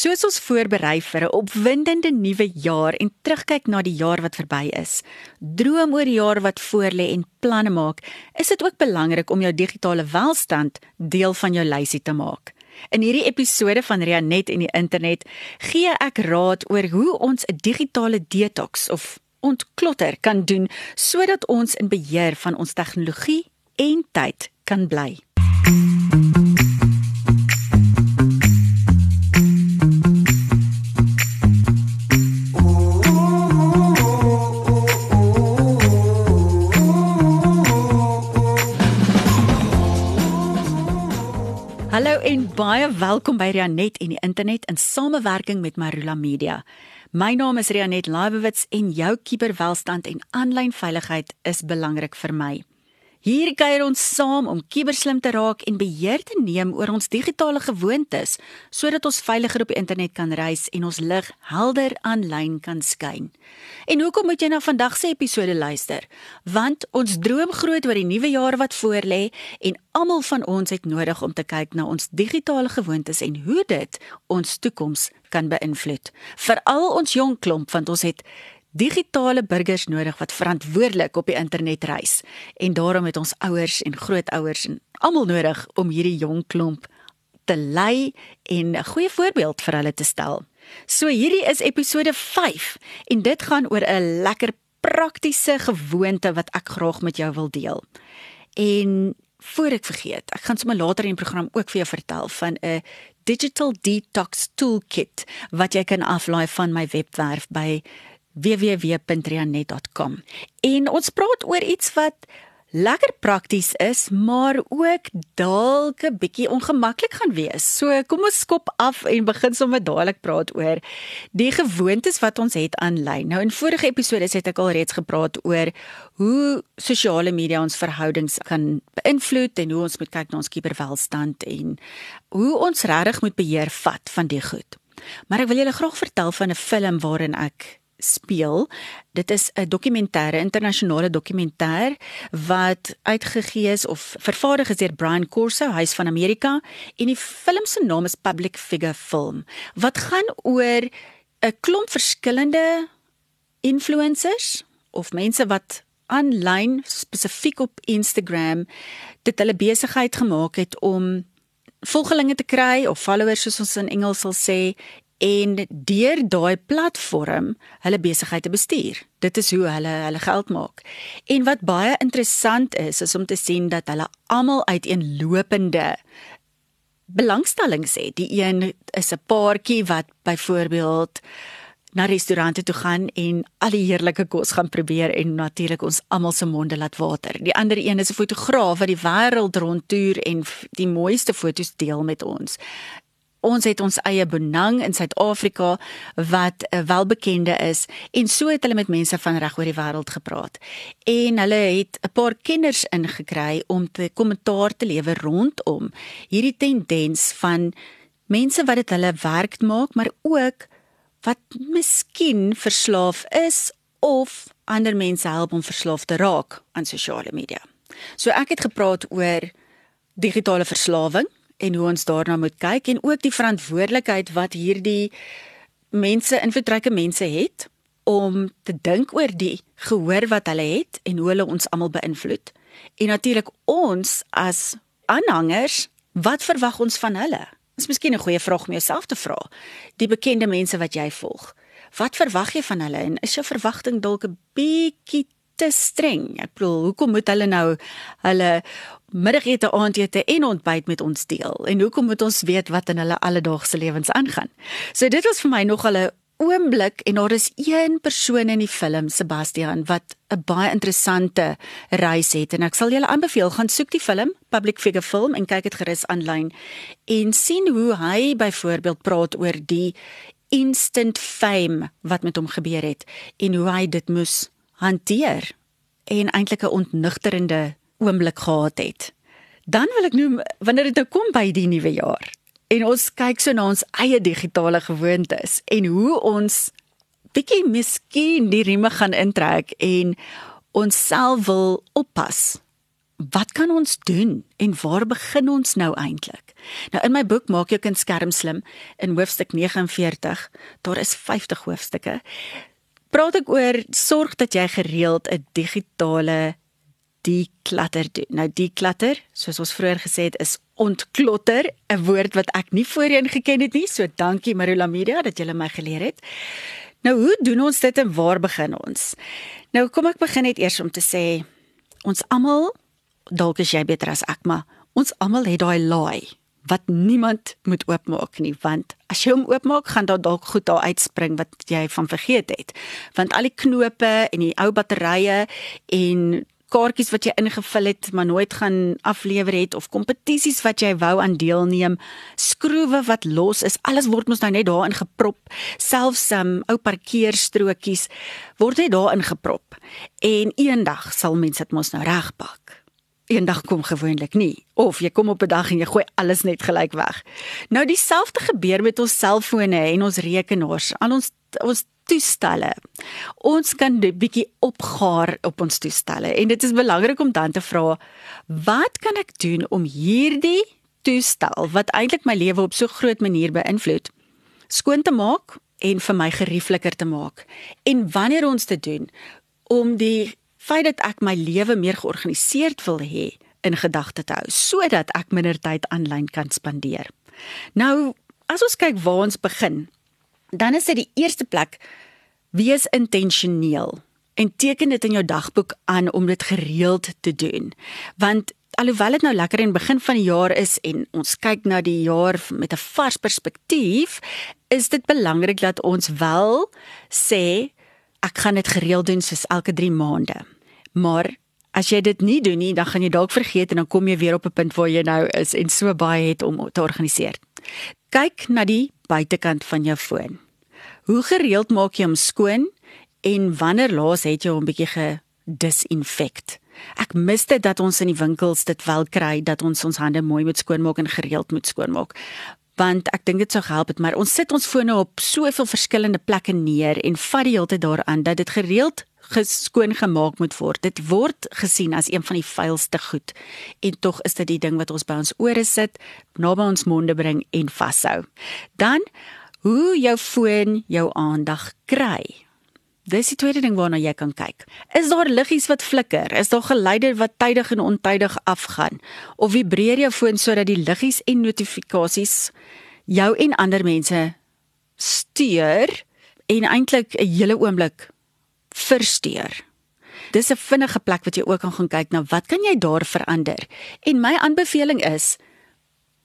Soos ons voorberei vir 'n opwindende nuwe jaar en terugkyk na die jaar wat verby is, droom oor die jaar wat voorlê en planne maak, is dit ook belangrik om jou digitale welstand deel van jou lysie te maak. In hierdie episode van Rianet en die internet gee ek raad oor hoe ons 'n digitale detox of ontklotter kan doen sodat ons in beheer van ons tegnologie en tyd kan bly. Welkom by Rianet en die internet in samewerking met Marula Media. My naam is Rianet Laibowitz en jou kuberwelstand en aanlyn veiligheid is belangrik vir my. Hier kuier ons saam om kuberslim te raak en beheer te neem oor ons digitale gewoontes sodat ons veiliger op die internet kan reis en ons lig helder aanlyn kan skyn. En hoekom moet jy na vandag se episode luister? Want ons droom groot oor die nuwe jaar wat voorlê en almal van ons het nodig om te kyk na ons digitale gewoontes en hoe dit ons toekoms kan beïnvloed. Veral ons jong klomp want ons het digitale burgers nodig wat verantwoordelik op die internet reis en daarom het ons ouers en grootouers en almal nodig om hierdie jong klomp te lei en 'n goeie voorbeeld vir hulle te stel. So hierdie is episode 5 en dit gaan oor 'n lekker praktiese gewoonte wat ek graag met jou wil deel. En voor ek vergeet, ek gaan sommer later in die program ook vir jou vertel van 'n digital detox toolkit wat jy kan aflaai van my webwerf by www.rianet.com. En ons praat oor iets wat lekker prakties is, maar ook dalk 'n bietjie ongemaklik gaan wees. So kom ons skop af en begin sommer dadelik praat oor die gewoontes wat ons het aanlyn. Nou in vorige episode het ek al reeds gepraat oor hoe sosiale media ons verhoudings kan beïnvloed en hoe ons moet kyk na ons kuberwelstand en hoe ons regtig moet beheer vat van die goed. Maar ek wil julle graag vertel van 'n film waarin ek speel. Dit is 'n dokumentêre, internasionale dokumentêr wat uitgegee is of vervaardig is deur Brian Corso, hy's van Amerika en die film se naam is Public Figure Film wat gaan oor 'n klomp verskillende influencers of mense wat aanlyn spesifiek op Instagram dit hulle besigheid gemaak het om volgelinge te kry of followers soos ons in Engels sal sê en deur daai platform hulle besigheid te bestuur. Dit is hoe hulle hulle geld maak. En wat baie interessant is is om te sien dat hulle almal uiteenlopende belangstellings het. Die een is 'n paartjie wat byvoorbeeld na restaurante toe gaan en al die heerlike kos gaan probeer en natuurlik ons almal se monde laat water. Die ander een is 'n fotograaf wat die wêreld rondtoer en die mooiste foto's deel met ons. Ons het ons eie Bonang in Suid-Afrika wat uh, welbekende is en so het hulle met mense van reg oor die wêreld gepraat. En hulle het 'n paar kenners ingekry om te kommentaar te lewer rondom hierdie tendens van mense wat dit hulle werk maak, maar ook wat miskien verslaaf is of ander mense help om verslaaf te raak aan sosiale media. So ek het gepraat oor digitale verslawing en hoe ons daarna moet kyk en ook die verantwoordelikheid wat hierdie mense invloedryke mense het om te dink oor die gehoor wat hulle het en hoe hulle ons almal beïnvloed. En natuurlik ons as aanhangers, wat verwag ons van hulle? Dis miskien 'n goeie vraag om jouself te vra. Die bekende mense wat jy volg, wat verwag jy van hulle en is jou verwagting dalk 'n bietjie te streng. Ek bedoel, hoekom moet hulle nou hulle middagete, aandete en ontbyt met ons deel? En hoekom moet ons weet wat in hulle alledaagse lewens aangaan? So dit was vir my nog 'n oomblik en daar is een persoon in die film, Sebastian, wat 'n baie interessante reis het en ek sal julle aanbeveel gaan soek die film Public Figure Film en kyk dit gerus aanlyn en sien hoe hy byvoorbeeld praat oor die instant fame wat met hom gebeur het en hoe hy dit moes hanteer en eintlik 'n ontnugterende oomblik gehad het. Dan wil ek noem wanneer dit nou kom by die nuwe jaar en ons kyk so na ons eie digitale gewoontes en hoe ons bietjie miskien die rieme gaan intrek en ons self wil oppas wat kan ons doen en waar begin ons nou eintlik? Nou in my boek maak jou kind skerm slim in hoofstuk 49, daar is 50 hoofstukke. Praat ek oor sorg dat jy gereeld 'n digitale declutter doen. Nou declutter, soos ons vroeër gesê het, is ontklotter, 'n woord wat ek nie voorheen geken het nie. So dankie Marula Media dat jy my geleer het. Nou hoe doen ons dit en waar begin ons? Nou kom ek begin net eers om te sê ons almal dalk is jy beter as ek, maar ons almal het daai laai wat niemand moet oopmaak nie want as jy hom oopmaak gaan daar dalk goed daar uitspring wat jy van vergeet het want al die knope en die ou batterye en kaartjies wat jy ingevul het maar nooit gaan aflewer het of kompetisies wat jy wou aan deelneem, skroewe wat los is, alles word mos nou net daarin geprop. Selfs um ou parkeerstrokies word net daarin geprop. En eendag sal mense dit mos nou regpak. Eendag kom gewoonlik nie of jy kom op 'n dag en jy gooi alles net gelyk weg. Nou dieselfde gebeur met ons selfone en ons rekenaars. Al ons ons toestelle. Ons kan 'n bietjie opgaar op ons toestelle en dit is belangrik om dan te vra wat kan ek doen om hierdie toestel wat eintlik my lewe op so groot manier beïnvloed skoon te maak en vir my geriefliker te maak. En wanneer ons dit doen om die feit dat ek my lewe meer georganiseerd wil hê in gedagte te hou sodat ek minder tyd aanlyn kan spandeer. Nou, as ons kyk waar ons begin, dan is dit die eerste plek wees intentioneel en teken dit in jou dagboek aan om dit gereeld te doen. Want alhoewel dit nou lekker in begin van die jaar is en ons kyk na die jaar met 'n vars perspektief, is dit belangrik dat ons wel sê ek gaan dit gereeld doen soos elke 3 maande. Maar as jy dit nie doen nie, dan gaan jy dalk vergeet en dan kom jy weer op 'n punt waar jy nou is en so baie het om te organiseer. Kyk na die buitekant van jou foon. Hoe gereeld maak jy hom skoon en wanneer laas het jy hom bietjie gedisinfect? Ek mis dit dat ons in die winkels dit wel kry dat ons ons hande mooi moet skoonmaak en gereeld moet skoonmaak. Want ek dink dit sou help het, maar ons sit ons fone op soveel verskillende plekke neer en vat die hele tyd daaraan dat dit gereeld geskoon gemaak moet word. Dit word gesien as een van die vuilste goed. En tog is dit die ding wat ons by ons ore sit, naby ons monde bring en vashou. Dan hoe jou foon jou aandag kry. Dis die tweede ding waarna jy kan kyk. Is daar liggies wat flikker? Is daar geluide wat tydig en ontydig afgaan? Of vibreer jou foon sodat die liggies en notifikasies jou en ander mense stuur en eintlik 'n hele oomblik versteur? Dis 'n vinnige plek wat jy ook kan gaan kyk na wat kan jy daar verander? En my aanbeveling is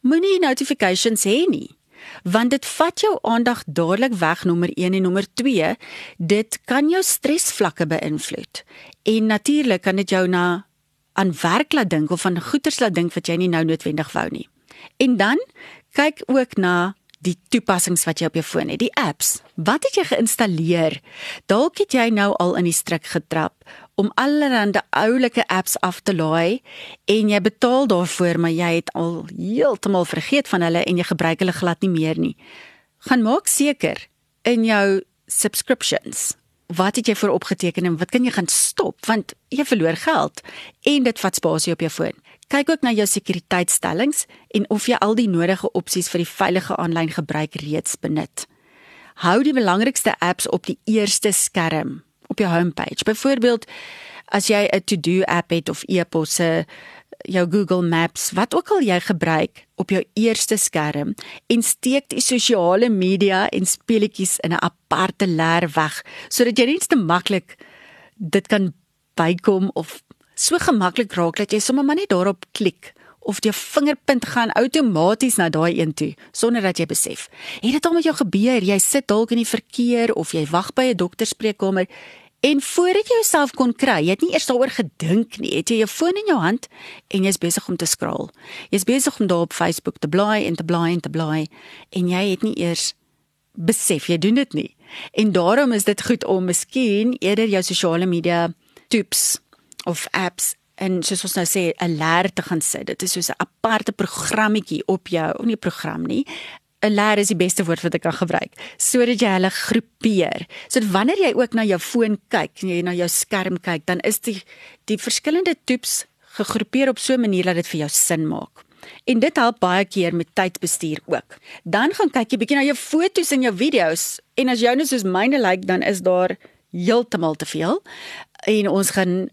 moenie notifications hê nie want dit vat jou aandag dadelik weg nommer 1 en nommer 2 dit kan jou stresvlakke beïnvloed. En natuurlik kan dit jou na aan werk laat dink of aan goeters laat dink wat jy nie nou noodwendig wou nie. En dan kyk ook na die toepassings wat jy op jou foon het. Die apps. Wat het jy geïnstalleer? Dalk het jy nou al in die struik getrap om allerlei oulike apps af te laai en jy betaal daarvoor maar jy het al heeltemal vergeet van hulle en jy gebruik hulle glad nie meer nie. Gaan maak seker in jou subscriptions wat het jy vir opgeteken en wat kan jy gaan stop want jy verloor geld en dit vat spasie op jou foon. Kyk ook na jou sekuriteitstellings en of jy al die nodige opsies vir die veilige aanlyn gebruik reeds benut. Hou die belangrikste apps op die eerste skerm op jou homepage. Byvoorbeeld as jy 'n to-do app het of e-posse, jou Google Maps, wat ook al jy gebruik op jou eerste skerm en steek die sosiale media en speletjies in 'n aparte leer weg sodat jy net te maklik dit kan bykom of so gemaklik raak dat jy sommer maar net daarop klik of jou vingerpunt gaan outomaties na daai een toe sonder dat jy besef. Het dit al met jou gebeur? Jy sit dalk in die verkeer of jy wag by 'n dokterspreekkamer en voordat jy jouself kon kry, jy het nie eers daaroor gedink nie. Het jy jou foon in jou hand en jy's besig om te scroll. Jy's besig om daar op Facebook te blaai en te blaai en te blaai en jy het nie eers besef jy doen dit nie. En daarom is dit goed om miskien eerder jou sosiale media tips of apps en soos ons nou sê 'n leer te gaan sit. Dit is soos 'n aparte programmetjie op jou, of nie 'n program nie. 'n Leer is die beste woord wat ek kan gebruik, sodat jy hulle groepeer. So wanneer jy ook na jou foon kyk, jy na jou skerm kyk, dan is die die verskillende toeps gegroepeer op so 'n manier dat dit vir jou sin maak. En dit help baie keer met tydbestuur ook. Dan gaan kyk jy bietjie na jou fotos en jou video's en as joune soos myne lyk like, dan is daar heeltemal te veel en ons gaan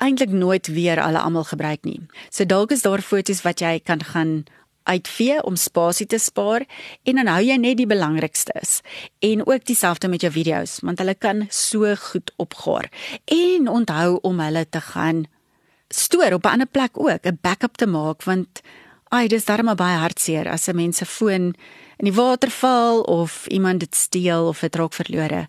eintlik nooit weer alle almal gebruik nie. So dalk is daar fotos wat jy kan gaan uitvee om spasie te spaar en dan hou jy net die belangrikstes. En ook dieselfde met jou video's want hulle kan so goed opgaar. En onthou om hulle te gaan stoor op 'n ander plek ook, 'n backup te maak want ai dis darem baie hartseer as 'n mens se foon in die water val of iemand dit steel of dit raak verlore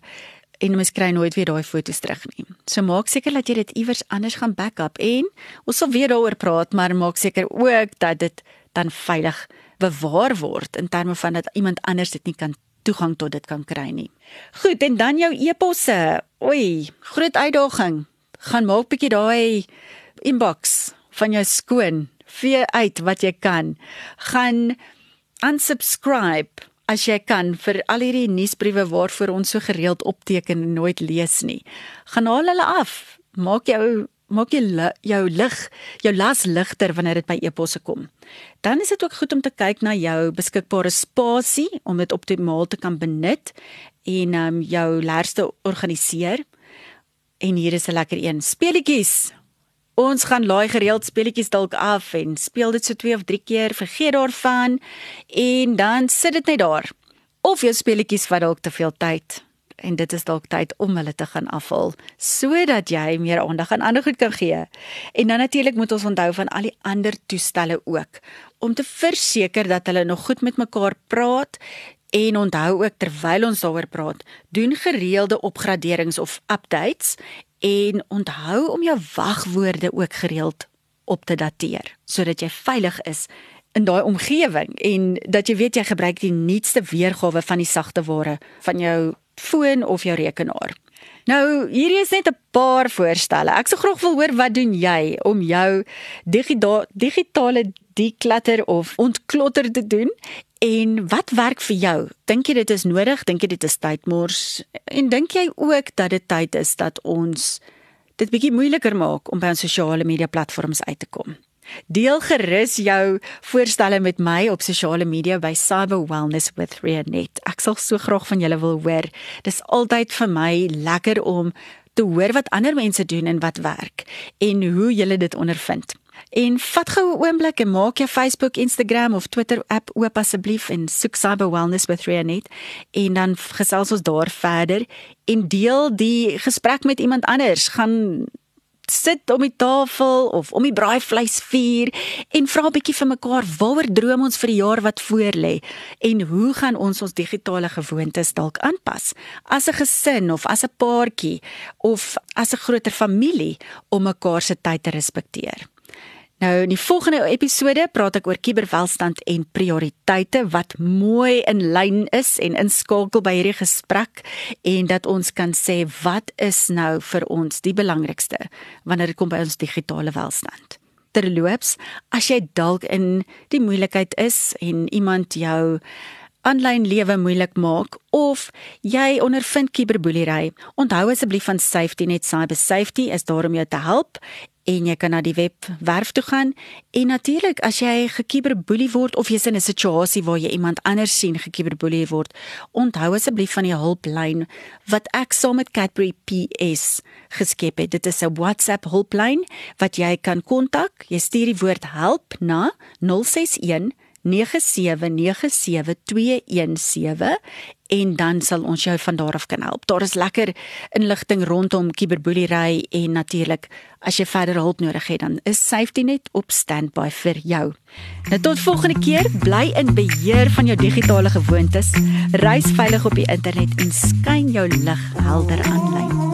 en mens kry nooit weer daai foto's terug nie. So maak seker dat jy dit iewers anders gaan backup en ons sal weer daaroor praat, maar maak seker ook dat dit dan veilig bewaar word in terme van dat iemand anders dit nie kan toegang tot dit kan kry nie. Goed, en dan jou e-posse. Oei, groot uitdaging. Gaan maak bietjie daai inbox van jou skoon vee uit wat jy kan. Gaan unsubscribe as jy kan vir al hierdie nuusbriewe waarvoor ons so gereeld opteken en nooit lees nie. Gaan haal hulle af. Maak jou maak jy jou lig, jou las ligter wanneer dit by e-posse kom. Dan is dit ook goed om te kyk na jou beskikbare spasie om dit optimaal te kan benut en um, jou lêste organiseer. En hier is 'n lekker een. Speletjies. Ons gaan laai gereeld speletjies dalk af en speel dit so 2 of 3 keer, vergeet daarvan en dan sit dit net daar. Of jou speletjies vat dalk te veel tyd en dit is dalk tyd om hulle te gaan afhaal sodat jy meer aandag aan ander goed kan gee. En dan natuurlik moet ons onthou van al die ander toestelle ook om te verseker dat hulle nog goed met mekaar praat en onthou ook terwyl ons daaroor praat, doen gereelde opgraderings of updates en onthou om jou wagwoorde ook gereeld op te dateer sodat jy veilig is in daai omgewing en dat jy weet jy gebruik die nuutste weergawe van die sagte ware van jou foon of jou rekenaar. Nou, hierdie is net 'n paar voorstelle. Ek sou graag wil hoor wat doen jy om jou digitale declutter of ontklotter te doen En wat werk vir jou? Dink jy dit is nodig? Dink jy dit is tydmors? En dink jy ook dat dit tyd is dat ons dit bietjie moeiliker maak om by ons sosiale media platforms uit te kom? Deel gerus jou voorstelle met my op sosiale media by Cyber Wellness with Rianet. Ek sal so graag van julle wil hoor. Dis altyd vir my lekker om te hoor wat ander mense doen en wat werk en hoe julle dit ondervind. En vat gou 'n oomblik en maak jou Facebook, Instagram of Twitter app oop asseblief en soek Cyber Wellness with Rianet en dan gesels ons daar verder en deel die gesprek met iemand anders. Gaan sit om die tafel of om die braaivleisvuur en vra 'n bietjie vir mekaar waaroor droom ons vir die jaar wat voorlê en hoe gaan ons ons digitale gewoontes dalk aanpas as 'n gesin of as 'n paartjie of as 'n groter familie om mekaar se tyd te respekteer. Nou in die volgende episode praat ek oor kuberwelstand en prioriteite wat mooi in lyn is en inskakel by hierdie gesprek en dat ons kan sê wat is nou vir ons die belangrikste wanneer dit kom by ons digitale welstand. Terloops, as jy dalk in die moeilikheid is en iemand jou aanlyn lewe moeilik maak of jy ondervind kuberboelery, onthou asseblief van Safety Net Cyber Safety is daar om jou te help en jy kan na die webwerf toe gaan. En natuurlik as jy gekiberboelie word of jy's in 'n situasie waar jy iemand anders sien gekiberboelie word onthou asseblief van die hulplyn wat ek saam met Cadbury PS geskep het. Dit is 'n WhatsApp hulplyn wat jy kan kontak. Jy stuur die woord help na 061 07972717 en dan sal ons jou van daar af kan help. Daar is lekker inligting rondom kiberboelery en natuurlik as jy verder hulp nodig het dan is Safety Net op standby vir jou. Nou tot volgende keer, bly in beheer van jou digitale gewoontes. Reis veilig op die internet en skyn jou lig helder aanlyn.